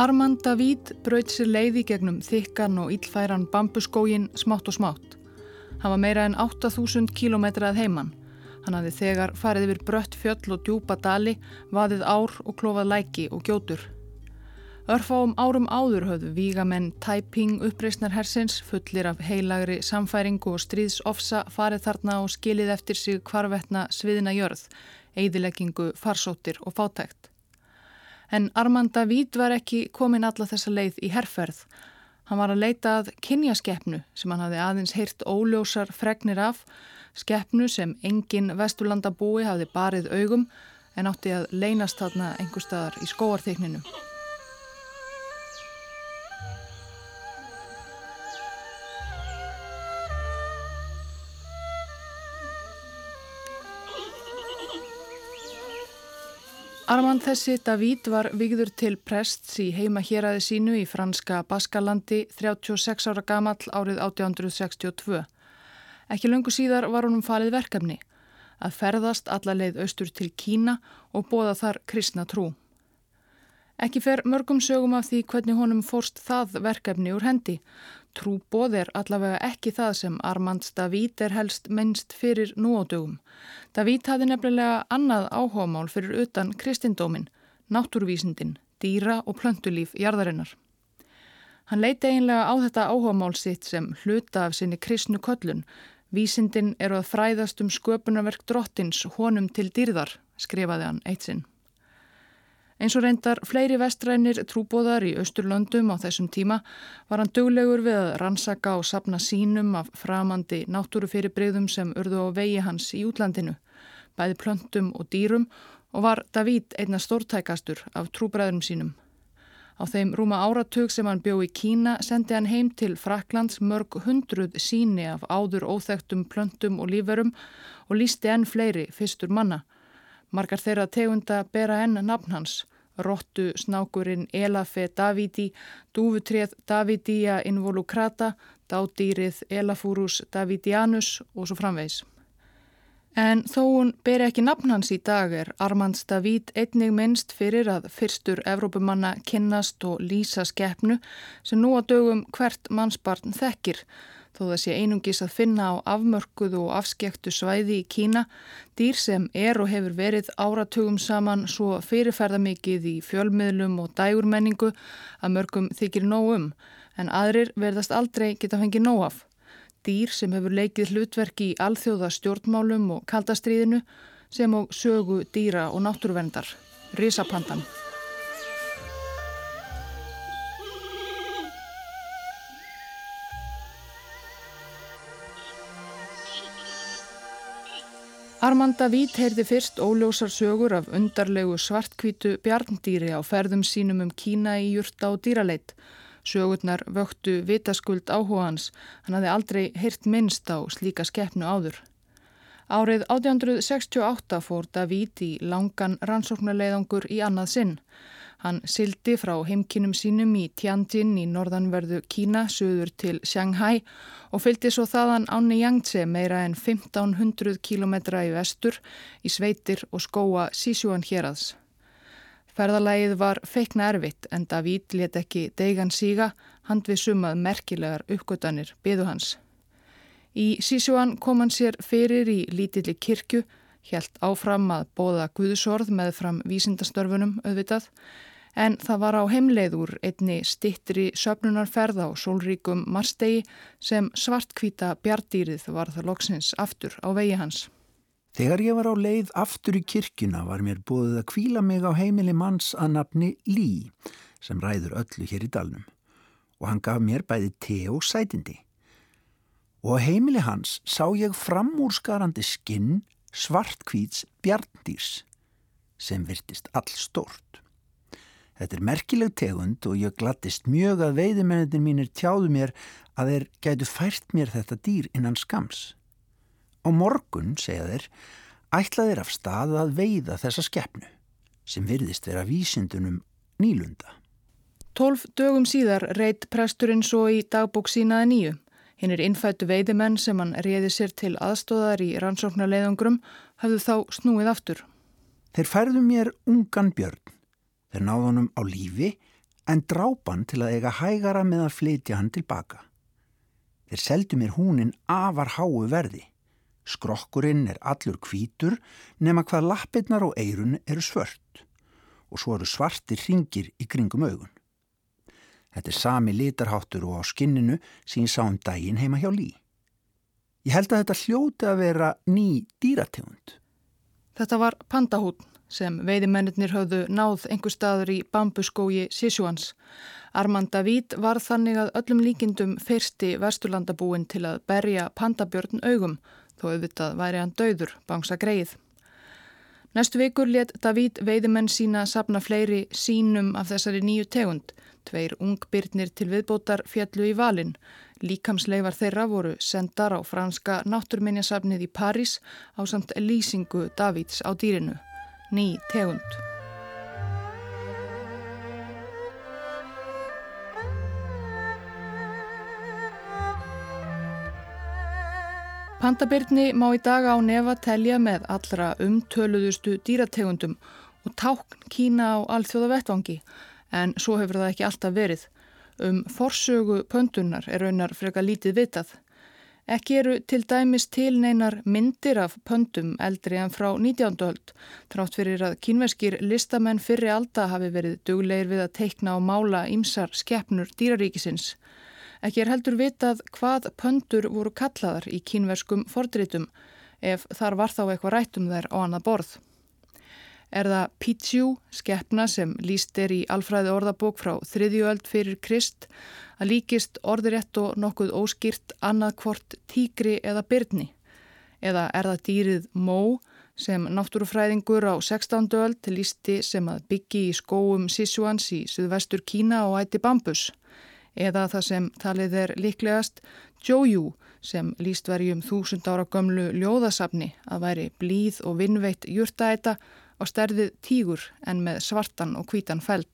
Armand David brauð sér leiði gegnum þykkan og íllfæran bambuskógin smátt og smátt. Hann var meira en 8000 kilometrað heimann. Hann hafði þegar farið yfir brött fjöll og djúpa dali, vaðið ár og klófað læki og gjótur. Örfáum árum áður höfðu vígamenn Taiping uppreysnar hersins fullir af heilagri samfæringu og stríðsofsa farið þarna og skilið eftir sig hvarvetna sviðina jörð, eigðileggingu, farsóttir og fátækt. En Armand David var ekki komin alla þessa leið í herrferð. Hann var að leita að kynjaskeppnu sem hann hafði aðeins heyrt óljósar fregnir af, skeppnu sem engin vesturlandabúi hafði barið augum en átti að leynast þarna einhver staðar í skóarþykninu. Armand þessi David var vigður til prests í heima héræði sínu í franska Baskalandi 36 ára gamall árið 1862. Ekki lungu síðar var honum falið verkefni að ferðast alla leið austur til Kína og bóða þar kristna trú. Ekki fer mörgum sögum af því hvernig honum fórst það verkefni úr hendi Trúbóð er allavega ekki það sem Armand David er helst minnst fyrir núádögum. David hafði nefnilega annað áhugamál fyrir utan kristindómin, náttúruvísindin, dýra og plöntulíf jarðarinnar. Hann leiti einlega á þetta áhugamál sitt sem hluta af sinni kristnu köllun. Vísindin eru að fræðast um sköpunarverk drottins honum til dýrðar, skrifaði hann eitt sinn. Eins og reyndar fleiri vestrænir trúbóðar í Östurlöndum á þessum tíma var hann duglegur við að rannsaka og sapna sínum af framandi náttúrufyrirbreyðum sem urðu á vegi hans í útlandinu, bæði plöntum og dýrum og var David einna stórtækastur af trúbræðurum sínum. Á þeim rúma áratug sem hann bjó í Kína sendi hann heim til Fraklands mörg hundruð síni af áður óþægtum plöntum og líferum og lísti enn fleiri fyrstur manna. Margar þeirra tegunda bera enn nafn hans Rottu snákurinn Elafe davidi, dúfutrið Davidia involucrata, dádýrið Elafurus davidianus og svo framvegs. En þó hún ber ekki nafn hans í dag er Armands David einnig minnst fyrir að fyrstur Evrópumanna kynnast og lýsa skeppnu sem nú að dögum hvert mannsbarn þekkir þó það sé einungis að finna á afmörkuðu og afskektu svæði í Kína, dýr sem er og hefur verið áratugum saman svo fyrirferðamikið í fjölmiðlum og dægurmenningu að mörgum þykir nógum, en aðrir verðast aldrei geta fengið nóg af. Dýr sem hefur leikið hlutverki í alþjóða stjórnmálum og kaldastriðinu sem og sögu dýra og náttúruvendar, risapandan. Armanda Vít heyrði fyrst óljósar sögur af undarlegu svartkvítu bjarndýri á ferðum sínum um Kína í júrta og dýraleit. Sögurnar vöktu vitaskuld áhuga hans, hann hafði aldrei heyrt minnst á slíka skeppnu áður. Árið 1868 fór David í langan rannsóknarleiðangur í annað sinn. Hann sildi frá heimkinum sínum í Tianjin í norðanverðu Kína, söður til Shanghai og fylgdi svo þaðan áni Yangtze meira en 1500 kilometra í vestur í sveitir og skóa Sísjúan hérads. Ferðalægið var feikna erfitt en Davíd let ekki deigan síga, hand við sumað merkilegar uppgötanir byðu hans. Í Sísjúan kom hann sér fyrir í lítilli kirkju, helt áfram að bóða Guðsorð með fram vísindastörfunum auðvitað, en það var á heimleiður einni stittri söpnunarferð á sólríkum marstegi sem svartkvíta bjardýrið var það loksins aftur á vegi hans. Þegar ég var á leið aftur í kirkuna var mér búið að kvíla mig á heimili manns að nafni Lí sem ræður öllu hér í dalnum og hann gaf mér bæði te og sætindi. Og á heimili hans sá ég framúrskarandi skinn svartkvíts bjardýrs sem virtist all stort. Þetta er merkileg tegund og ég glattist mjög að veiðimennir mínir tjáðu mér að þeir gætu fært mér þetta dýr innan skams. Á morgun, segja þeir, ætlaðir af stað að veiða þessa skeppnu sem virðist vera vísindunum nýlunda. Tólf dögum síðar reyt presturinn svo í dagbók sínaði nýju. Hinn er innfættu veidimenn sem hann reyði sér til aðstóðar í rannsóknarleiðangrum hafðu þá snúið aftur. Þeir færðu mér ungan björn Þeir náðu honum á lífi en drápan til að eiga hægara með að flytja hann tilbaka. Þeir seldu mér húnin afar háu verði. Skrokkurinn er allur kvítur nema hvað lappirnar og eirun eru svört og svo eru svartir ringir í kringum augun. Þetta er sami litarháttur og á skinninu sem ég sá um daginn heima hjá Lí. Ég held að þetta hljóti að vera ný dýrategund. Þetta var pandahún sem veiðimennir höfðu náð einhver staður í bambuskógi Sissuans. Armand David var þannig að öllum líkindum fyrsti vesturlandabúin til að berja pandabjörn augum þó auðvitað væri hann döður, bangsa greið. Næstu vikur let David veiðimenn sína sapna fleiri sínum af þessari nýju tegund. Tveir ungbyrnir til viðbótar fjallu í valin. Líkamsleifar þeirra voru sendar á franska náttúrminjasafnið í París á samt lýsingu Davids á dýrinu. Ný tegund. Pandabirni má í dag á nefa telja með allra umtöluðustu dýrategundum og tákn kína á alþjóða vettvangi en svo hefur það ekki alltaf verið. Um forsögu pöndunar er raunar freka lítið vitað. Ekki eru til dæmis til neinar myndir af pöndum eldri en frá 19. öld, trátt fyrir að kínveskir listamenn fyrri alda hafi verið duglegir við að teikna og mála ímsar skeppnur dýraríkisins. Ekki er heldur vitað hvað pöndur voru kallaðar í kínverskum fordritum ef þar var þá eitthvað rættum þær á annað borð. Er það Pichu, skeppna sem líst er í alfræði orðabók frá þriðjuöld fyrir Krist, að líkist orðirétt og nokkuð óskýrt annað hvort tígri eða byrni? Eða er það dýrið Mó sem náttúrufræðingur á 16. öld lísti sem að byggi í skóum Sissuans í suðvestur Kína og ætti bambus? eða það sem talið er líklegast Joju sem líst verjum þúsund ára gömlu ljóðasafni að væri blíð og vinnveitt júrtaæta á stærðið tígur en með svartan og hvítan feld.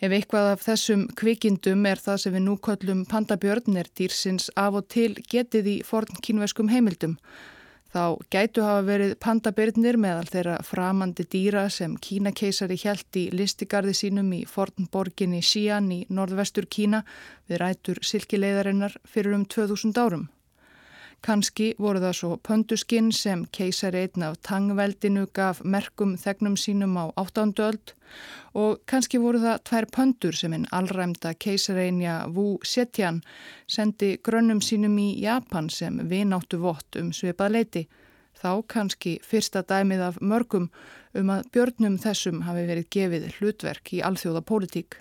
Ef eitthvað af þessum kvikindum er það sem við nú köllum pandabjörn er dýrsins af og til getið í forn kínveskum heimildum Þá gætu hafa verið pandabirnir meðal þeirra framandi dýra sem Kínakeisari hjælt í listigarði sínum í fornborginni Xi'an í norðvestur Kína við rætur silkileiðarinnar fyrir um 2000 árum. Kanski voru það svo pönduskinn sem keisari einn af tangveldinu gaf merkum þegnum sínum á áttanduöld og kannski voru það tvær pöndur sem einn allræmda keisareinja Wu Zetian sendi grönnum sínum í Japan sem vináttu vott um svipað leiti. Þá kannski fyrsta dæmið af mörgum um að björnum þessum hafi verið gefið hlutverk í alþjóða pólitík.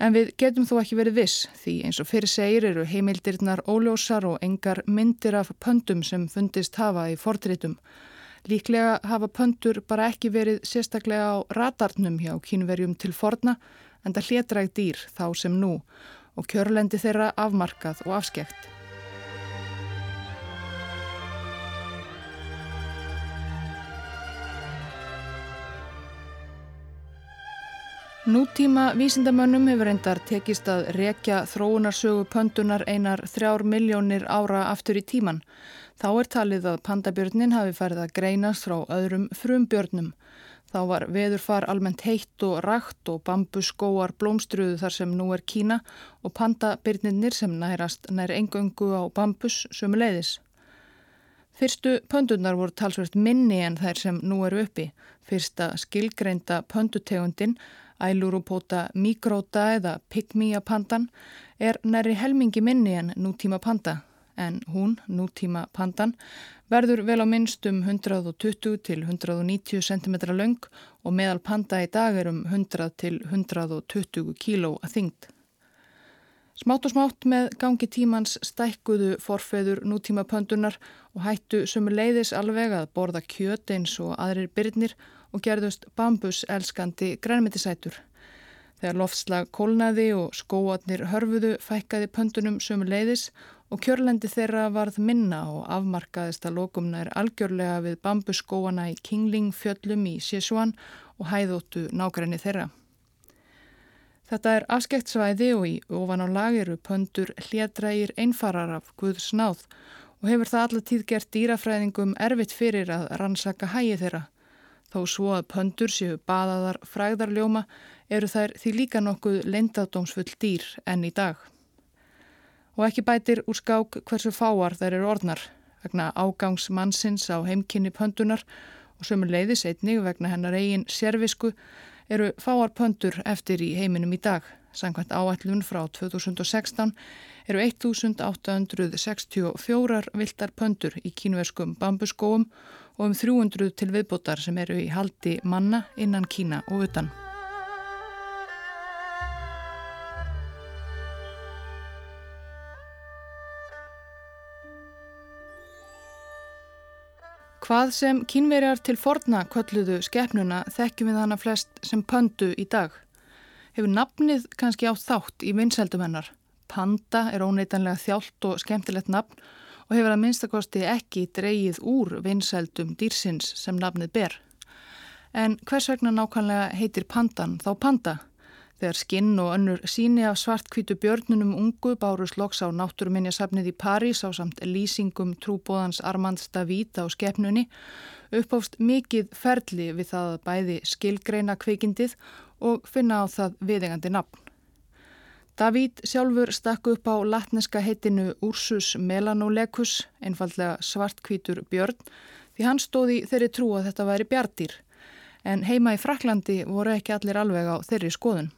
En við getum þó ekki verið viss því eins og fyrir segir eru heimildirnar óljósar og engar myndir af pöndum sem fundist hafa í fortritum. Líklega hafa pöndur bara ekki verið sérstaklega á ratarnum hjá kínverjum til forna en það hlétrægt dýr þá sem nú og kjörlendi þeirra afmarkað og afskekt. Nútíma vísindamönnum hefur reyndar tekist að rekja þróunarsögu pöndunar einar þrjár miljónir ára aftur í tíman. Þá er talið að pandabjörnin hafi færið að greinast frá öðrum frumbjörnum. Þá var veðurfar almennt heitt og rakt og bambuskóar blómstruðu þar sem nú er Kína og pandabjörninir sem nærast nær engöngu á bambus sömu leiðis. Fyrstu pöndunar voru talsvert minni en þær sem nú eru uppi. Fyrsta skilgreinda pöndutegundin Æluropóta mikróta eða pygmíapandan er næri helmingi minni en nútíma panda en hún, nútíma pandan, verður vel á minnstum 120 til 190 cm laung og meðal panda í dag er um 100 til 120 kg að þyngd. Smátt og smátt með gangi tímans stækkuðu forfeður nútíma pöndunar og hættu sömu leiðis alveg að borða kjöt eins og aðrir byrnir og gerðust bambuselskandi grænmetisætur. Þegar loftslag kólnaði og skóatnir hörfuðu fækkaði pöndunum sömu leiðis og kjörlendi þeirra varð minna og afmarkaðist að lokumna er algjörlega við bambuskóana í Kingling fjöllum í Sichuan og hæðóttu nákvæmni þeirra. Þetta er afskekt svæði og í ofan á lag eru pöndur hljadrægir einfarar af Guðs náð og hefur það allatíð gert dýrafræðingum erfitt fyrir að rannsaka hægi þeirra Þó svo að pöndur séu baðaðar fræðarljóma eru þær því líka nokkuð leindadómsfull dýr enn í dag. Og ekki bætir úr skák hversu fáar þær eru orðnar vegna ágangs mannsins á heimkynni pöndunar og sömur leiðis einnig vegna hennar eigin sérvisku eru fáar pöndur eftir í heiminum í dag. Sankvæmt áætlun frá 2016 eru 1864 viltar pöndur í kínuverskum bambuskóum og um 300 til viðbótar sem eru í haldi manna innan Kína og utan. Hvað sem kínverjar til forna kölluðu skeppnuna þekkjum við hana flest sem pöndu í dag hefur nafnið kannski átt þátt í vinsældum hennar. Panda er óneitanlega þjált og skemmtilegt nafn og hefur að minnstakosti ekki dreyið úr vinsældum dýrsins sem nafnið ber. En hvers vegna nákvæmlega heitir pandan þá panda? Þegar skinn og önnur síni af svartkvítu björnunum ungu bárus loks á náttúruminjasafnið í París á samt lýsingum trúbóðans Armand David á skeppnunni uppáfst mikið ferli við það bæði skilgreina kveikindið og finna á það viðengandi nafn. Davíd sjálfur stakk upp á latneska heitinu Ursus melanolecus, einfallega svartkvítur björn, því hann stóði þeirri trú að þetta væri bjartýr, en heima í Fraklandi voru ekki allir alveg á þeirri skoðun.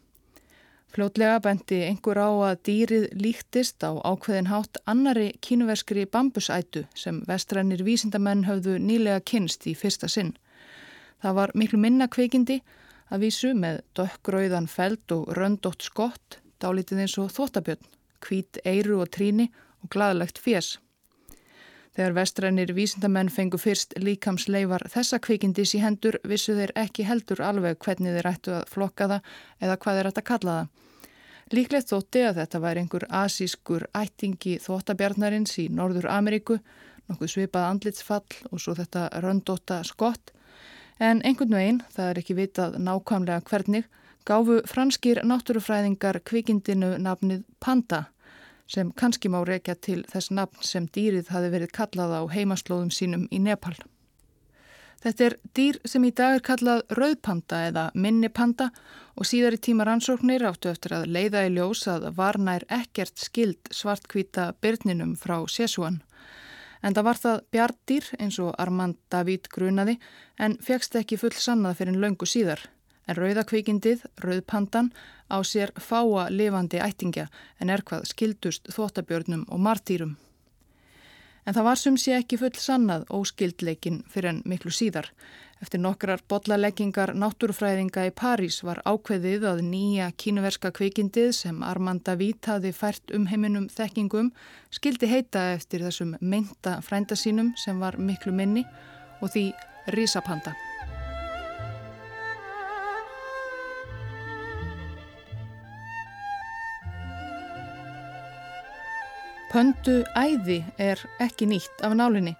Fljótlega bendi einhver á að dýrið líktist á ákveðin hátt annari kínuverskri bambusætu sem vestrænir vísindamenn höfðu nýlega kynst í fyrsta sinn. Það var miklu minna kveikindi að vísu með dökkrauðan feld og röndótt skott, dálítið eins og þóttabjörn, hvít eiru og tríni og gladalegt fjess. Þegar vestrænir vísindamenn fengu fyrst líkamsleifar þessa kvikindis í hendur vissu þeir ekki heldur alveg hvernig þeir ættu að flokka það eða hvað þeir ættu að kalla það. Líklegt þótti að þetta væri einhver asískur ættingi þóttabjarnarins í Norður Ameríku, nokkuð svipað andlitsfall og svo þetta röndóta skott En einhvern veginn, það er ekki vitað nákvæmlega hvernig, gáfu franskir náttúrufræðingar kvikindinu nafnið Panda sem kannski má rekja til þess nafn sem dýrið hafi verið kallað á heimaslóðum sínum í Nepal. Þetta er dýr sem í dag er kallað rauðpanda eða minnipanda og síðar í tíma rannsóknir áttu eftir að leiða í ljós að varnær ekkert skild svartkvita byrninum frá Sjesúan. En það var það bjardýr eins og Armand David grunaði en fegst ekki full sannað fyrir en löngu síðar. En rauðakvikindið, rauðpandan, á sér fáa lifandi ættingja en er hvað skildust þóttabjörnum og martýrum. En það var sem sé ekki full sannað óskildleikin fyrir en miklu síðar. Eftir nokkrar botlaleggingar náttúrufræðinga í París var ákveðið að nýja kínuverska kvikindið sem Armanda Vít hafi fært um heiminum þekkingum skildi heita eftir þessum mynda frænda sínum sem var miklu minni og því Rísapanda. Pöndu æði er ekki nýtt af nálinni.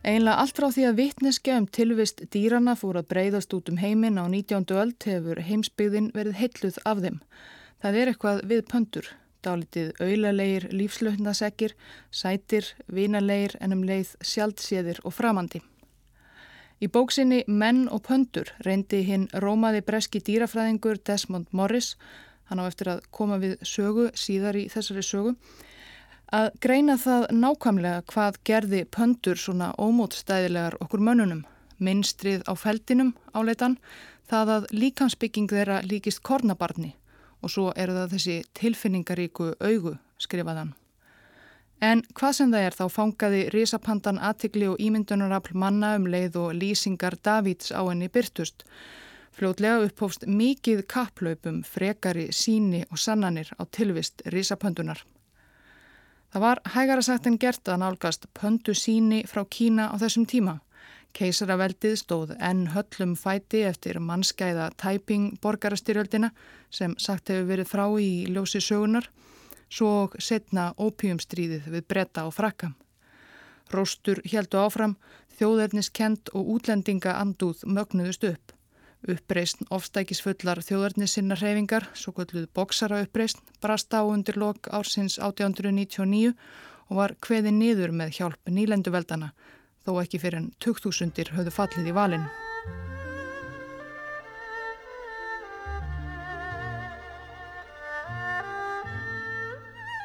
Einlega allt frá því að vittneskja um tilvist dýrana fór að breyðast út um heiminn á 19. öld hefur heimsbyggðin verið heilluð af þeim. Það er eitthvað við pöndur, dálitið auðlalegir lífslöfnasekkir, sætir, vinalegir en um leið sjaldséðir og framandi. Í bóksinni Menn og pöndur reyndi hinn rómaði breski dýrafræðingur Desmond Morris, hann á eftir að koma við sögu síðar í þessari sögu, að greina það nákvæmlega hvað gerði pöndur svona ómótstæðilegar okkur mönnunum. Minnstrið á feldinum áleitan, það að líkansbygging þeirra líkist kornabarni og svo eru það þessi tilfinningaríku augu, skrifaðan. En hvað sem það er þá fangaði risapandan aðtikli og ímyndunarafl manna um leið og lýsingar Davids á henni byrtust. Fljótlega upphófst mikið kapplaupum, frekari, síni og sannanir á tilvist risapöndunar. Það var hægara sagt en gert að nálgast pöndu síni frá Kína á þessum tíma. Keisaraveldið stóð enn höllum fæti eftir mannskæða tæping borgarastyrjöldina sem sagt hefur verið frá í ljósi sögunar, svo setna ópjumstríðið við bretta og frakka. Róstur heldu áfram, þjóðerniskend og útlendinga andúð mögnuðust upp. Uppreysn ofstækisfullar þjóðarnissinnar hreyfingar, svo kvölduð bóksara uppreysn, brast á undir lok ársins 1899 og var hveði niður með hjálp nýlenduveldana, þó ekki fyrir en 2000 höfðu fallið í valin.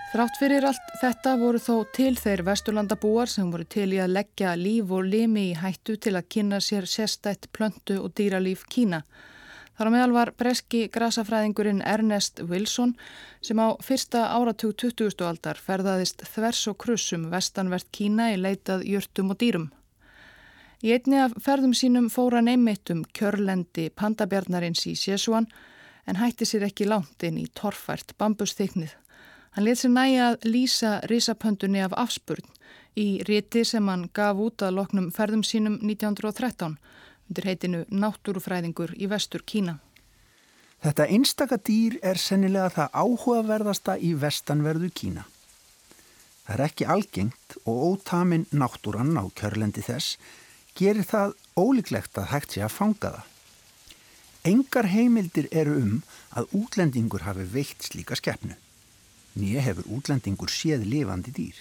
Þrátt fyrir allt þetta voru þó til þeir vesturlandabúar sem voru til í að leggja líf og limi í hættu til að kynna sér sérstætt plöntu og dýralíf Kína. Þar á meðal var breski grasafræðingurinn Ernest Wilson sem á fyrsta áratug 20. aldar ferðaðist þvers og krussum vestanvert Kína í leitað jörtum og dýrum. Í einni af ferðum sínum fóra neymmittum kjörlendi pandabjarnarins í Sjesúan en hætti sér ekki langt inn í torfært bambusþyknið. Hann let sér næja að lýsa risapöndunni af afspurn í riti sem hann gaf út að loknum ferðum sínum 1913 undir heitinu Náttúrufræðingur í vestur Kína. Þetta einstaka dýr er sennilega það áhugaverðasta í vestanverðu Kína. Það er ekki algengt og ótamin náttúrann á kjörlendi þess gerir það ólíklegt að hægt sé að fanga það. Engar heimildir eru um að útlendingur hafi veikt slíka skeppnu nýja hefur útlendingur séð lifandi dýr.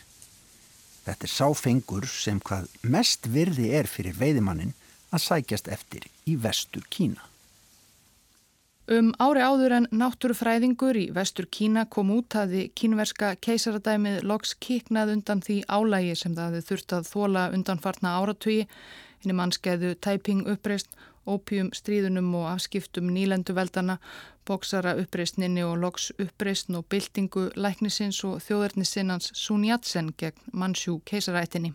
Þetta er sáfengur sem hvað mest virði er fyrir veiðimannin að sækjast eftir í vestur Kína. Um ári áður en náttúrufræðingur í vestur Kína kom út aði kínverska keisaradæmið loks kiknað undan því álægi sem það þurft að þóla undanfarna áratugi henni mannskeiðu tæping uppreist ópjum stríðunum og afskiptum nýlenduveldana, bóksara uppreistninni og loks uppreistn og byltingu læknisins og þjóðarnisinnans Sun Yat-sen gegn Mannsjú keisarættinni.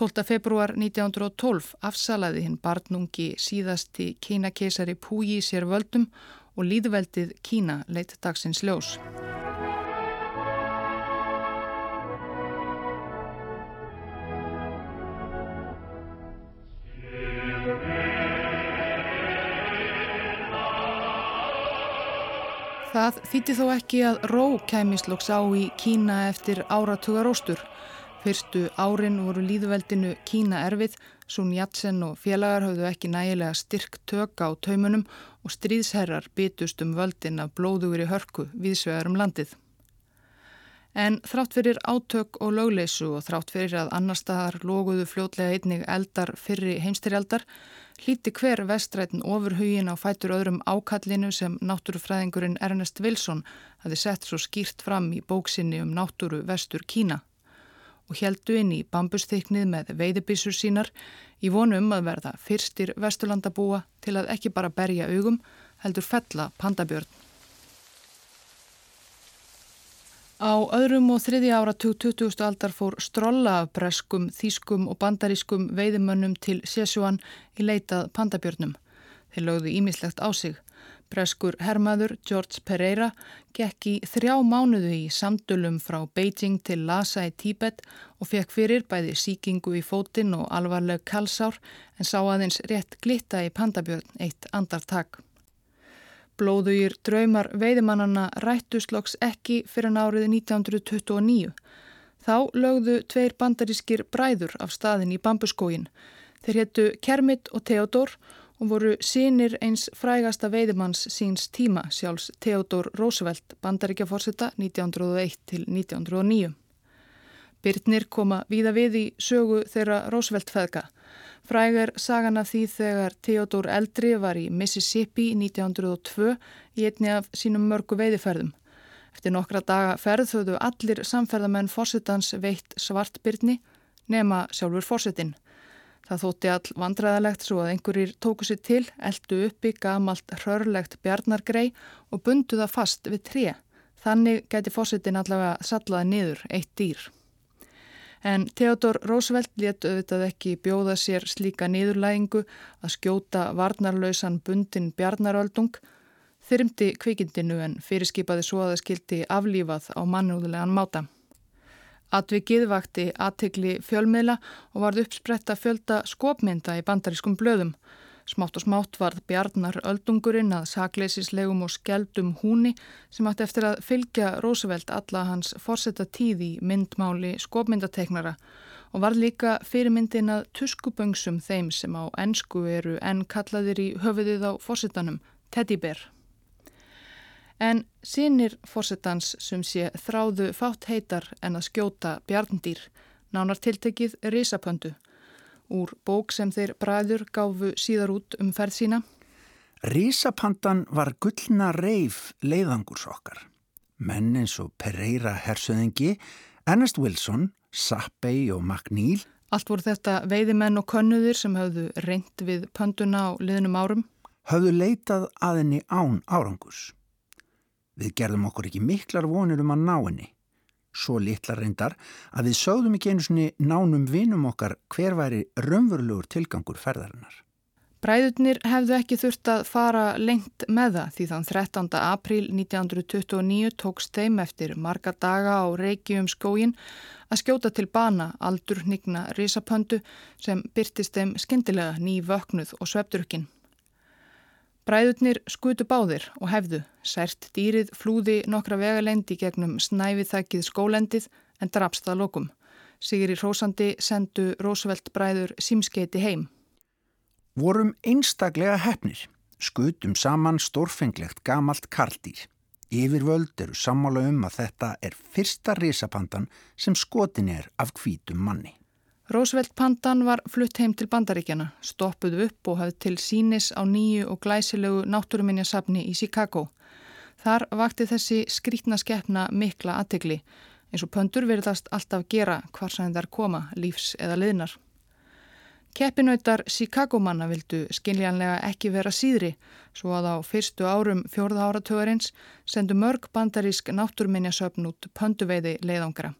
12. februar 1912 afsalaði hinn barnungi síðasti Kína keisari Púji sér völdum og líðveldið Kína leitt dagsins ljós. Það þýtti þó ekki að ró kæmisloks á í Kína eftir áratugar óstur. Fyrstu árin voru líðveldinu Kína erfið, Sun Yat-sen og félagar hafðu ekki nægilega styrk tök á taumunum og stríðsherrar bytust um völdin af blóðugur í hörku viðsvegar um landið. En þrátt fyrir átök og lögleysu og þrátt fyrir að annar staðar loguðu fljótlega einnig eldar fyrri heimstyrjaldar hlíti hver vestrætin ofurhugin á fætur öðrum ákallinu sem náttúrufræðingurinn Ernest Wilson hafi sett svo skýrt fram í bóksinni um náttúru vestur Kína og heldu inn í bambusþyknið með veiðibísur sínar í vonum að verða fyrstir vesturlandabúa til að ekki bara berja augum heldur fella pandabjörn. Á öðrum og þriði ára 20. aldar fór strolla af breskum, þýskum og bandarískum veiðimönnum til Sjessuan í leitað pandabjörnum. Þeir lögðu ímislegt á sig. Breskur hermaður George Pereira gekk í þrjá mánuðu í samdölum frá Beijing til Lhasa í Tíbet og fekk fyrir bæði síkingu í fótinn og alvarleg kalsár en sá aðeins rétt glitta í pandabjörn eitt andartak. Blóðugir draumar veiðimannana rættusloks ekki fyrir árið 1929. Þá lögðu tveir bandarískir bræður af staðin í bambuskógin. Þeir héttu Kermit og Theodor og voru sínir eins frægasta veiðimanns síns tíma sjálfs Theodor Roosevelt, bandaríkjaforsetta 1901 til 1909. Byrnir koma víða við í sögu þeirra Roosevelt feðka. Fræg er sagan af því þegar Theodor Eldri var í Mississippi 1902 í einni af sínum mörgu veiðiferðum. Eftir nokkra daga ferð þauðu allir samferðamenn fórsetans veitt svartbyrni nema sjálfur fórsetin. Það þótti all vandræðalegt svo að einhverjir tóku sér til, eldu uppi gamalt hrörlegt bjarnargrei og bundu það fast við tré. Þannig gæti fórsetin allavega sallaði niður eitt dýr. En Theodor Roosevelt let auðvitað ekki bjóða sér slíka niðurlægingu að skjóta varnarlausan bundin bjarnaröldung, þyrmdi kvikindinu en fyrirskipaði svo að það skildi aflífað á mannúðulegan máta. Atvikið vakti aðtegli fjölmiðla og varð uppspretta fjölda skopmynda í bandarískum blöðum. Smátt og smátt varð Bjarnar öldungurinn að sakleisislegum og skeldum húni sem átti eftir að fylgja Rósevelt alla hans forsetta tíð í myndmáli skopmyndateknara og varð líka fyrirmyndin að tuskuböngsum þeim sem á ennsku eru enn kallaðir í höfuðið á forsetanum, Teddy Bear. En sínir forsetans sem sé þráðu fátt heitar en að skjóta bjarndýr, nánar tiltekið risapöndu úr bók sem þeir bræður gáfu síðar út um ferð sína. Rísapandan var gullna reif leiðangurs okkar. Menn eins og Pereira Hersöðingi, Ernest Wilson, Sappei og McNeil. Allt voru þetta veiðimenn og könnuðir sem hafðu reynd við pönduna á liðnum árum. Hafðu leitað að henni án árangus. Við gerðum okkur ekki miklar vonir um að ná henni. Svo litla reyndar að við sögðum ekki einu svoni nánum vinum okkar hver væri raunverulegur tilgangur ferðarinnar. Bræðurnir hefðu ekki þurft að fara lengt með það því þann 13. apríl 1929 tókst þeim eftir marga daga á reiki um skógin að skjóta til bana aldur hnigna risapöndu sem byrtist þeim skindilega ný vöknuð og svepturukinn. Bræðurnir skutu báðir og hefðu, sært dýrið flúði nokkra vegalendi gegnum snæfið þakkið skólendið en drapst það lokum. Sigri Rósandi sendu Rósveld bræður símskeiti heim vorum einstaklega hefnir, skutum saman stórfenglegt gamalt karldýr. Yfirvöld eru sammála um að þetta er fyrsta risapandan sem skotin er af hvítum manni. Rósveld pandan var flutt heim til bandaríkjana, stoppuð upp og hafði til sínis á nýju og glæsilegu náttúruminjasafni í Chicago. Þar vakti þessi skrítna skeppna mikla aðtegli, eins og pöndur verðast alltaf gera hvar sem þær koma, lífs eða liðnar. Keppinautar Chicago-manna vildu skiljanlega ekki vera síðri svo að á fyrstu árum fjórða áratögarins sendu mörg bandarísk náttúrminjasöfn út pönduveiði leiðangra.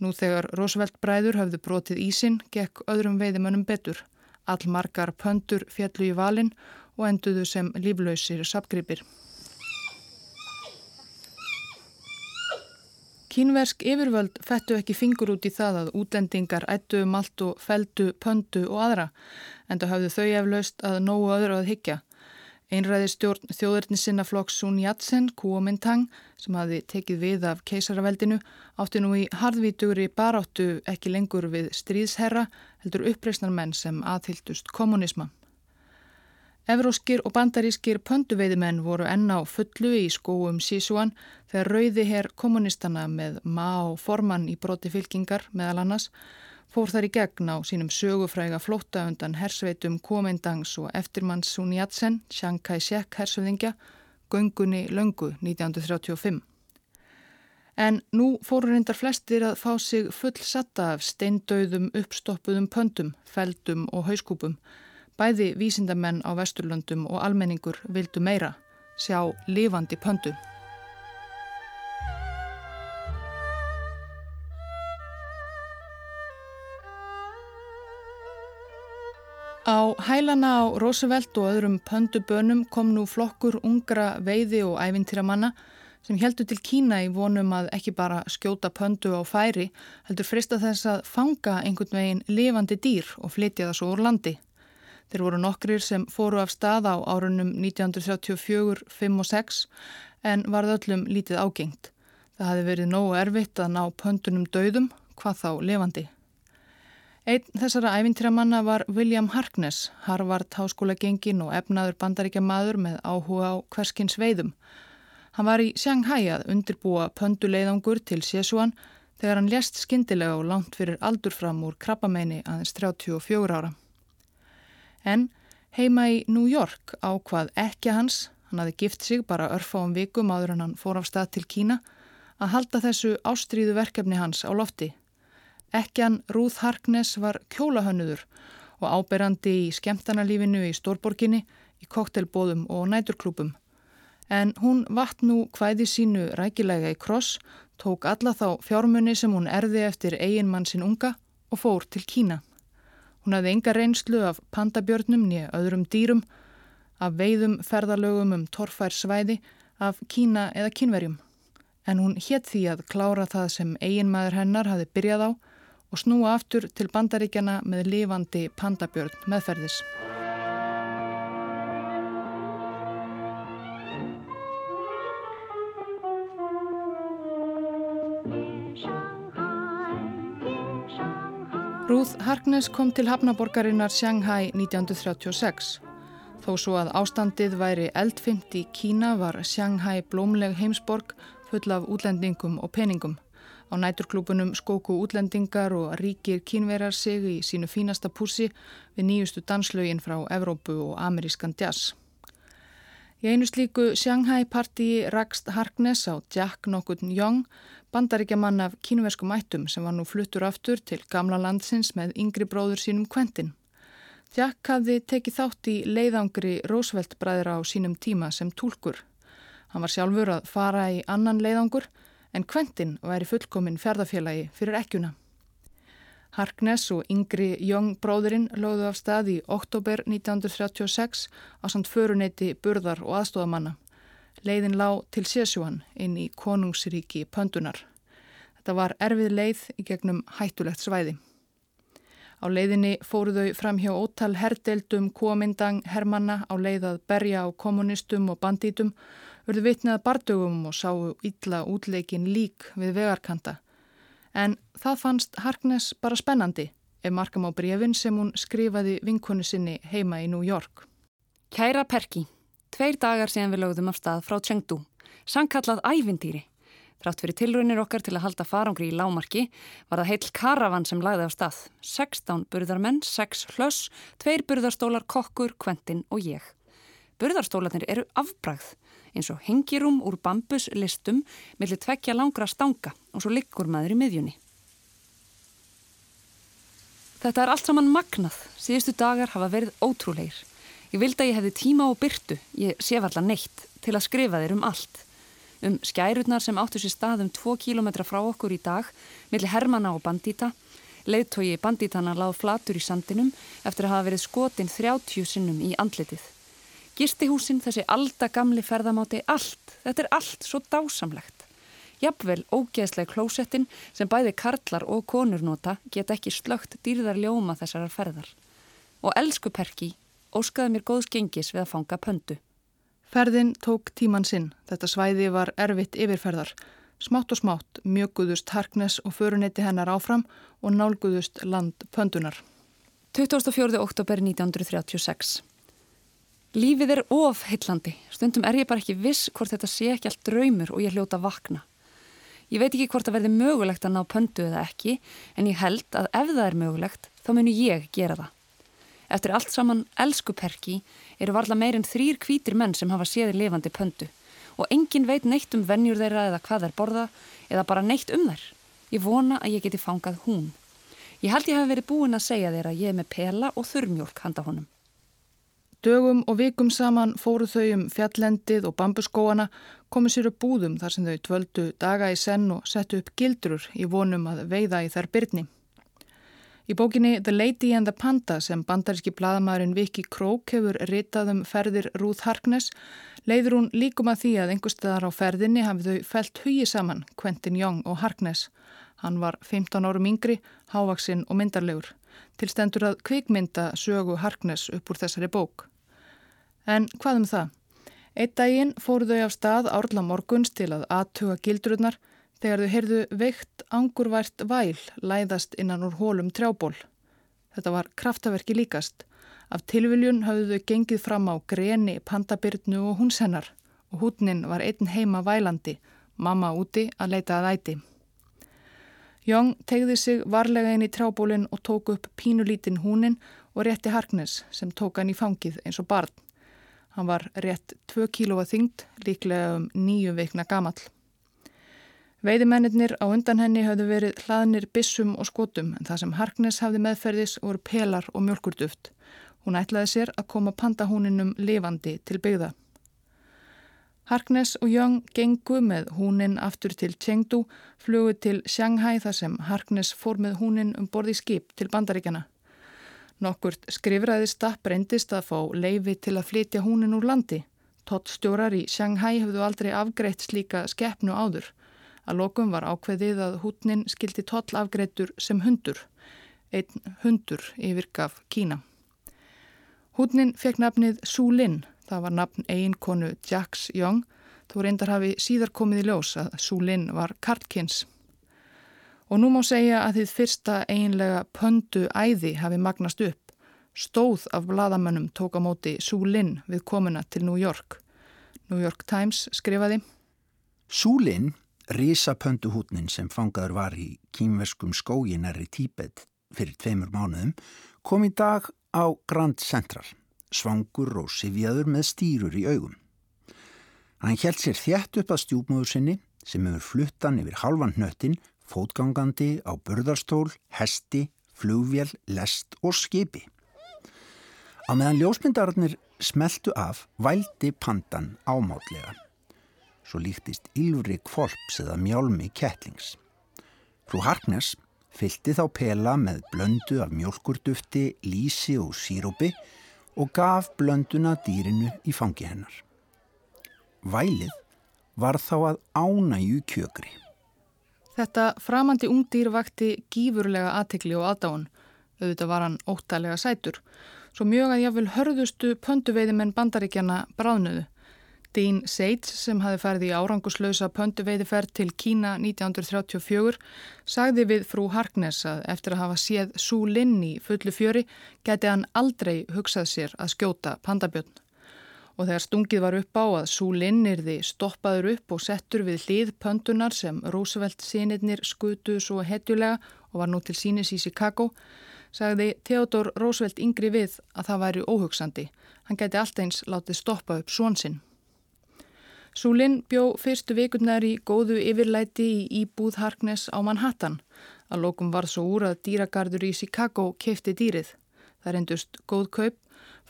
Nú þegar Roosevelt bræður hafðu brotið ísin, gekk öðrum veiðimönnum betur. All margar pöndur fjallu í valin og enduðu sem líflausir sapgripir. Kínversk yfirvöld fættu ekki fingur út í það að útlendingar ættu allt og feldu, pöndu og aðra en það hafðu þau eflaust að nógu öðru að higgja. Einræði stjórn þjóðurni sinna flokks Sun Yat-sen, Kuomintang, sem hafi tekið við af keisaraveldinu, átti nú í hardvítugri baráttu ekki lengur við stríðsherra heldur uppreysnar menn sem aðhyldust kommunisma. Evróskir og bandarískir pönduveiðimenn voru enná fullu í skóum Sísuan þegar rauði herr kommunistana með má formann í broti fylkingar meðal annars fór þar í gegn á sínum sögufræga flótta undan hersveitum Kuomindangs og eftirmanns Sun Yat-sen, Chiang Kai-shek hersöðingja, göngunni löngu 1935. En nú fóru reyndar flestir að fá sig full satta af steindauðum uppstoppuðum pöndum, feldum og hauskúpum Bæði vísindamenn á Vesturlöndum og almenningur vildu meira, sjá lifandi pöndu. Á hælana á Roosevelt og öðrum pöndubönum kom nú flokkur ungra veiði og ævintýramanna sem heldur til Kína í vonum að ekki bara skjóta pöndu á færi, heldur frista þess að fanga einhvern veginn lifandi dýr og flytja það svo úr landi. Þeir voru nokkrir sem fóru af stað á árunum 1934, 5 og 6 en varð öllum lítið ágengt. Það hafi verið nógu erfitt að ná pöndunum döðum, hvað þá levandi. Einn þessara æfintýramanna var William Harkness, Harvard háskóla gengin og efnaður bandaríkja maður með áhuga á hverskins veiðum. Hann var í Shanghai að undirbúa pönduleiðangur til Sjesuan þegar hann lést skindilega og langt fyrir aldur fram úr krabbameini aðeins 34 ára. En heima í New York ákvað ekki hans, hann hafi gift sig bara örfáum vikum áður en hann fór af stað til Kína, að halda þessu ástríðu verkefni hans á lofti. Ekkjan Ruth Harkness var kjólahönnuður og áberandi í skemtanalífinu í Stórborginni, í koktelbóðum og næturklúpum. En hún vatt nú hvæði sínu rækilega í kross, tók alla þá fjármunni sem hún erði eftir eiginmann sin unga og fór til Kína. Hún hafði enga reynslu af pandabjörnum nýja öðrum dýrum, af veiðum ferðalögum um torfær svæði, af Kína eða kínverjum. En hún hétt því að klára það sem eiginmaður hennar hafi byrjað á og snúa aftur til bandaríkjana með lifandi pandabjörn meðferðis. Ruth Harkness kom til hafnaborgarinnar Shanghai 1936. Þó svo að ástandið væri eldfimt í Kína var Shanghai blómleg heimsborg full af útlendingum og peningum. Á næturklúpunum skóku útlendingar og ríkir kínverjar sig í sínu fínasta pússi við nýjustu danslögin frá Evrópu og amerískan jazz. Í einu slíku Shanghai partíi rakst Harkness á Jack Nokkun Young, bandaríkjaman af kínverskum ættum sem var nú fluttur aftur til gamla landsins með yngri bróður sínum Quentin. Jack hafði tekið þátt í leiðangri Roosevelt bræðra á sínum tíma sem tólkur. Hann var sjálfur að fara í annan leiðangur en Quentin væri fullkominn ferðarfélagi fyrir ekkjuna. Harkness og yngri Young bróðurinn lögðu af stað í oktober 1936 á samt föruneyti burðar og aðstofamanna. Leiðin lág til Sésjúan inn í konungsríki Pöndunar. Þetta var erfið leið í gegnum hættulegt svæði. Á leiðinni fóru þau fram hjá ótal herdeldum, komindang, hermanna á leið að berja á kommunistum og bandítum, verðu vitnað bardögum og sáu illa útleikin lík við vegarkanta en það fannst Harkness bara spennandi ef markam á brefin sem hún skrifaði vinkonu sinni heima í New York. Kæra Perki, tveir dagar síðan við lögðum af stað frá Chengdu, sangkallað ævintýri. Frátt fyrir tilrunir okkar til að halda farangri í lámarki var það heil karavan sem lagði á stað. 16 burðarmenn, 6 hlöss, tveir burðarstólar, kokkur, kventin og ég. Burðarstólarnir eru afbragð eins og hengirum úr bambuslistum millir tvekja langra stanga og svo liggur maður í miðjunni. Þetta er allt saman magnað. Síðustu dagar hafa verið ótrúleir. Ég vildi að ég hefði tíma og byrtu, ég sé varla neitt, til að skrifa þér um allt. Um skærurnar sem áttu sér stað um 2 km frá okkur í dag, millir Hermanna og Bandíta. Leðtogi Bandítana láð flatur í sandinum eftir að hafa verið skotin 30 sinnum í andlitið. Gistihúsin, þessi aldagamli ferðamáti, allt, þetta er allt svo dásamlegt. Jafnvel ógeðsleg klósettin sem bæði karlar og konur nota geta ekki slögt dýrðar ljóma þessar ferðar. Og elsku Perki óskaði mér góðs gengis við að fanga pöndu. Ferðin tók tíman sinn. Þetta svæði var erfitt yfirferðar. Smátt og smátt mjöguðust Harkness og förunetti hennar áfram og nálguðust land pöndunar. 24. oktober 1936 Lífið er of heillandi. Stundum er ég bara ekki viss hvort þetta sé ekki allt draumur og ég hljóta vakna. Ég veit ekki hvort það verði mögulegt að ná pöndu eða ekki, en ég held að ef það er mögulegt, þá munu ég gera það. Eftir allt saman elskuperki eru varla meirinn þrýr kvítir menn sem hafa séði lifandi pöndu og engin veit neitt um vennjur þeirra eða hvað þær borða eða bara neitt um þær. Ég vona að ég geti fangað hún. Ég held ég hef verið búin að segja þeirra að ég er með pela og þurrmjólk handa honum. Dögum og vikum saman fóru þau um fjallendið og bambuskóana, komu sér upp búðum þar sem þau tvöldu daga í senn og settu upp gildrur í vonum að veiða í þær byrni. Í bókinni The Lady and the Panda sem bandaríski bladamæðurinn Viki Krók hefur ritað um ferðir Ruth Harkness leiður hún líkum að því að einhverstaðar á ferðinni hafið þau felt hugi saman, Quentin Young og Harkness. Hann var 15 árum yngri, hávaksinn og myndarlegur. Tilstendur að kvikmynda sögu Harkness upp úr þessari bók. En hvað um það? Eitt daginn fóru þau af stað árla morguns til að aðtuga gildrurnar þegar þau heyrðu veikt angurvært væl læðast innan úr hólum trjából. Þetta var kraftaverki líkast. Af tilviljun hafðu þau gengið fram á greni, pandabyrnu og húnsennar og húnnin var einn heima vælandi, mamma úti að leita að æti. Jóng tegði sig varlega inn í trjábólinn og tók upp pínulítinn húnin og rétti Harkness sem tók hann í fangið eins og barn. Hann var rétt 2 kílóa þyngd, líklega um nýju veikna gamall. Veiðimennir á undan henni hafðu verið hlaðnir bissum og skotum en það sem Harkness hafði meðferðis voru pelar og mjölkurduft. Hún ætlaði sér að koma pandahúninum lifandi til byggða. Harkness og Young gengu með húnin aftur til Chengdu, flugu til Shanghai þar sem Harkness fór með húnin um borði skip til bandaríkjana. Nokkurt skrifræðistapp reyndist að fá leifi til að flytja húnin úr landi. Tott stjórar í Shanghai hefðu aldrei afgreitt slíka skeppnu áður. Að lokum var ákveðið að húnin skildi toll afgreittur sem hundur. Einn hundur yfirgaf Kína. Húnin fekk nafnið Su Lin. Það var nafn eiginkonu Jax Young. Þú reyndar hafi síðar komið í ljós að Su Lin var Kartkins. Og nú má segja að þið fyrsta einlega pöndu æði hafi magnast upp. Stóð af bladamönnum tók á móti Sú Lin við komuna til New York. New York Times skrifaði Sú Lin, risapönduhútnin sem fangaður var í kýmverskum skóginari Tíbet fyrir tveimur mánuðum, kom í dag á Grand Central, svangur og sifjaður með stýrur í augum. Hann held sér þjætt upp að stjúpmóður sinni sem hefur fluttan yfir halvan hnöttin, fótgangandi á burðarstól, hesti, flugvél, lest og skipi. Á meðan ljósmyndararnir smeltu af vældi pandan ámátlega. Svo líktist ylfri kvolps eða mjálmi kettlings. Frú Harkness fylti þá pela með blöndu af mjölkurdufti, lísi og sírópi og gaf blönduna dýrinu í fangi hennar. Vælið var þá að ánæju kjökri. Þetta framandi ungdýr vakti gífurlega aðtekli og aðdáun. Auðvitað var hann óttalega sætur. Svo mjög að jáfnvel hörðustu pönduveiðimenn bandaríkjana bráðnuðu. Dean Seitz sem hafi færði í áranguslausa pönduveiðiferð til Kína 1934 sagði við frú Harkness að eftir að hafa séð Sú Linn í fullu fjöri geti hann aldrei hugsað sér að skjóta pandabjörn og þegar stungið var upp á að Súlinn erði stoppaður upp og settur við hlið pöndunar sem Roosevelt sinirnir skutu svo hetjulega og var nú til sínis í Chicago, sagði Theodor Roosevelt yngri við að það væri óhugsandi. Hann gæti alltaf eins látið stoppa upp svonsinn. Súlinn bjó fyrstu vikurnar í góðu yfirlæti í Íbúð Harkness á Manhattan. Að lókum var svo úr að dýragardur í Chicago keifti dýrið. Það reyndust góð kaup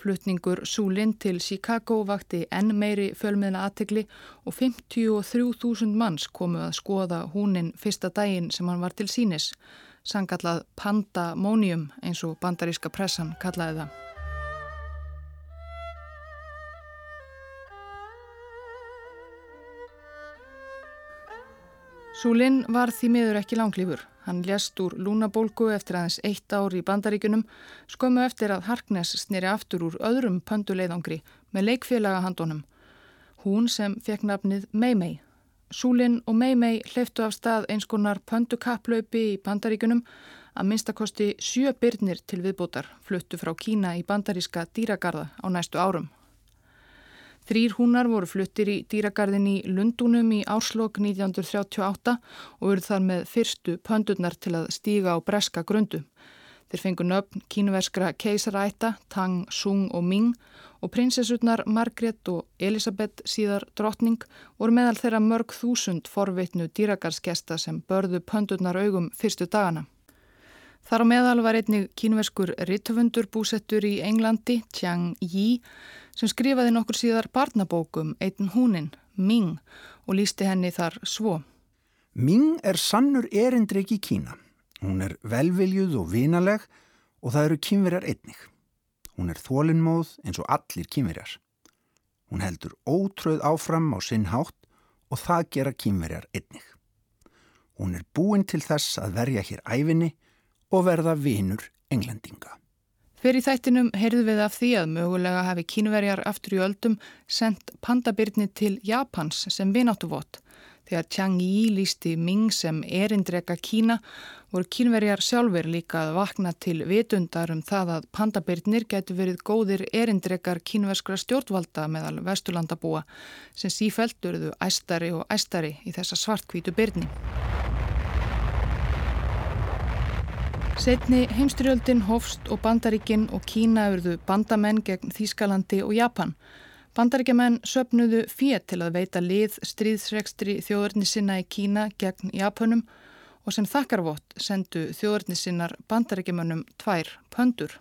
Flutningur Súlinn til Chicago vakti enn meiri fölmiðna aðtegli og 53.000 manns komu að skoða húnin fyrsta daginn sem hann var til sínis, sangallað pandamónium eins og bandaríska pressan kallaði það. Súlinn var því miður ekki langlýfur. Hann lést úr lúnabólgu eftir aðeins eitt ár í bandaríkunum, skömmu eftir að Harkness snýri aftur úr öðrum pönduleiðangri með leikfélaga handónum. Hún sem fekk nafnið Meimei. Súlinn og Meimei hleyftu af stað eins konar pöndukapplaupi í bandaríkunum að minnstakosti sjö byrnir til viðbútar fluttu frá Kína í bandaríska dýragarða á næstu árum. Þrýr húnar voru fluttir í dýragarðin í Lundunum í árslokk 1938 og voru þar með fyrstu pöndurnar til að stíga á breska grundu. Þeir fengu nöfn kínuverskra keisaræta, Tang, Sung og Ming og prinsessutnar Margret og Elisabeth síðar drottning voru meðal þeirra mörg þúsund forvitnu dýragarðskesta sem börðu pöndurnar augum fyrstu dagana. Þar á meðal var einnig kínuverskur rittöfundur búsettur í Englandi, Chiang Yi, sem skrifaði nokkur síðar barnabókum Einn húnin, Ming, og lísti henni þar svo. Ming er sannur erindreik í Kína. Hún er velviljuð og vinaleg og það eru kynverjar einnig. Hún er þólinnmóð eins og allir kynverjar. Hún heldur ótröð áfram á sinn hátt og það gera kynverjar einnig. Hún er búin til þess að verja hér æfinni og verða vinur englendinga. Fyrir þættinum heyrðu við af því að mögulega hafi kínverjar aftur í öldum sendt pandabirni til Japans sem vináttuvott. Þegar Chiang Yi lísti Ming sem erindreka Kína voru kínverjar sjálfur líka að vakna til vitundar um það að pandabirnir getur verið góðir erindrekar kínverskra stjórnvalda meðal vesturlandabúa sem sífælduruðu æstari og æstari í þessa svartkvítu birni. Setni heimstyrjöldin Hofst og Bandaríkin og Kína auðurðu bandamenn gegn Þýskalandi og Japan. Bandaríkjamenn söpnuðu fér til að veita lið stríðsregstri þjóðurnisinna í Kína gegn Japanum og sem þakkarvott sendu þjóðurnisinnar bandaríkjamennum tvær pöndur.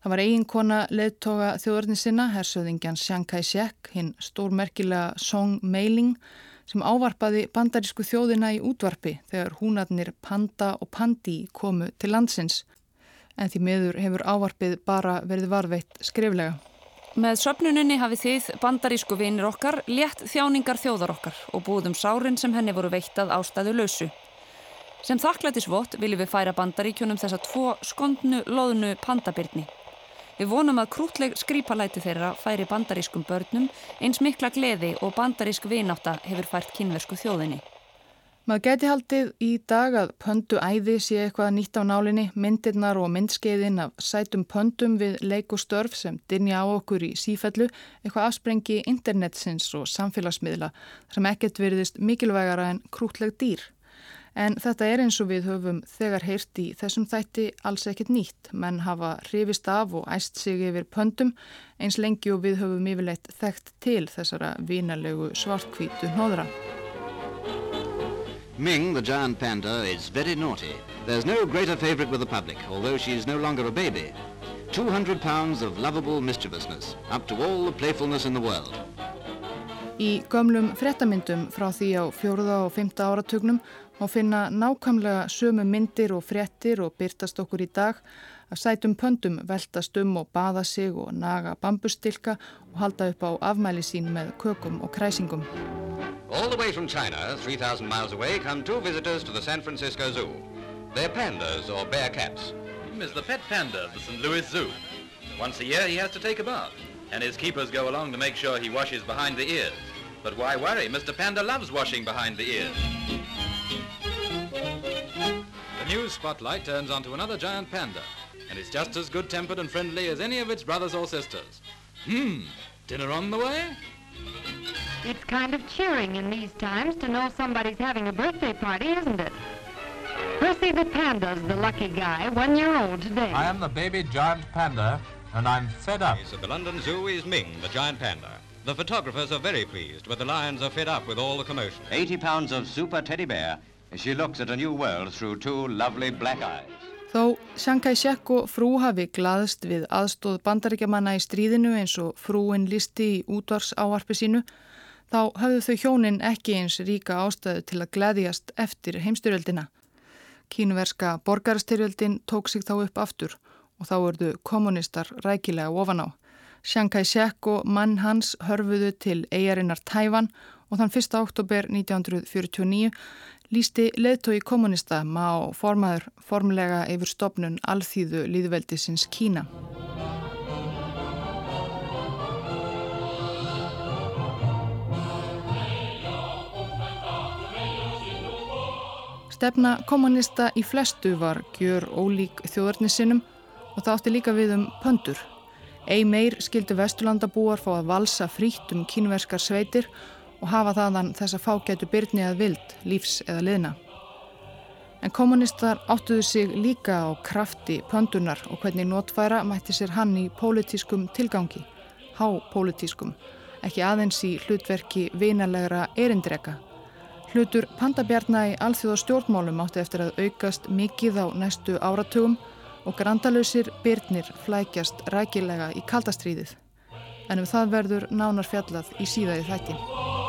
Það var eiginkona leðtoga þjóðurnisinna, hersöðingjan Chiang Kai-shek, hinn stórmerkilega Song Meiling, sem ávarpaði bandarísku þjóðina í útvarpi þegar húnarnir Panda og Pandi komu til landsins. En því meður hefur ávarpið bara verið varveitt skriflega. Með söpnuninni hafi þið bandarísku vinir okkar létt þjáningar þjóðar okkar og búðum sárin sem henni voru veittað ástæðu lausu. Sem þakklætisvott viljum við færa bandaríkjunum þessa tvo skondnu, loðnu pandabirni. Við vonum að krútleg skrýpalæti þeirra færi bandarískum börnum eins mikla gleði og bandarísk vináta hefur fært kynversku þjóðinni. Maður geti haldið í dag að pöndu æði sé eitthvað nýtt á nálinni, myndirnar og myndskeiðin af sætum pöndum við leik og störf sem dinja á okkur í sífellu, eitthvað afsprengi internetsins og samfélagsmiðla sem ekkert veriðist mikilvægara en krútleg dýr. En þetta er eins og við höfum þegar heyrt í þessum þætti alls ekkit nýtt. Menn hafa hrifist af og æst sig yfir pöndum eins lengi og við höfum yfirleitt þekkt til þessara vinalegu svartkvítu hnóðra. Ming, the giant panda, is very naughty. There's no greater favorite with the public, although she's no longer a baby. 200 pounds of lovable mischievousness, up to all the playfulness in the world. Í gömlum frettamyndum frá því á fjóruða og fymta áratugnum má finna nákvæmlega sömu myndir og frettir og byrtast okkur í dag að sætum pöndum veltast um og baða sig og naga bambustilka og halda upp á afmæli sín með kökum og kræsingum. All the way from China, 3,000 miles away, come two visitors to the San Francisco Zoo. They're pandas or bear cats. is the pet panda of the St. Louis Zoo. Once a year he has to take a bath, and his keepers go along to make sure he washes behind the ears. But why worry? Mr. Panda loves washing behind the ears. The news spotlight turns onto another giant panda, and it's just as good-tempered and friendly as any of its brothers or sisters. Hmm, dinner on the way? It's kind of cheering in these times to know somebody's having a birthday party, isn't it? Percy the Panda's the lucky guy, one year old today. I am the baby giant panda, and I'm fed up. At the London Zoo is Ming, the giant panda. The photographers are very pleased, but the lions are fed up with all the commotion. 80 pounds of super teddy bear. Þó Chiang Kai-shek og frú hafi glaðst við aðstóð bandaríkjamanna í stríðinu eins og frúin listi í útvars áarpi sínu, þá hafðu þau hjónin ekki eins ríka ástöðu til að gleðjast eftir heimstyrjöldina. Kínverska borgarstyrjöldin tók sig þá upp aftur og þá verðu kommunistar rækilega ofan á. Chiang Kai-shek og mann hans hörfuðu til eigarinnar Tæfan og þann 1. oktober 1949 lísti leðtói kommunista má formaður formlega yfir stopnun alþýðu líðveldisins Kína. Stefna kommunista í flestu var gjör ólík þjóðarnisinum og það átti líka við um pöndur. Ei meir skildu vesturlandabúar fá að valsa frítt um kínverskar sveitir og hafa þaðan þess að fágætu byrni að vild, lífs eða liðna. En kommunistar áttuðu sig líka á krafti pöndunar og hvernig notfæra mætti sér hann í pólitískum tilgangi, hápólitískum, ekki aðeins í hlutverki vinalegra erindreka. Hlutur pandabjarna í alþjóða stjórnmálum átti eftir að aukast mikið á næstu áratugum og grandalösir byrnir flækjast rækilega í kaldastríðið. En um það verður nánar fjallað í síðaði þætti.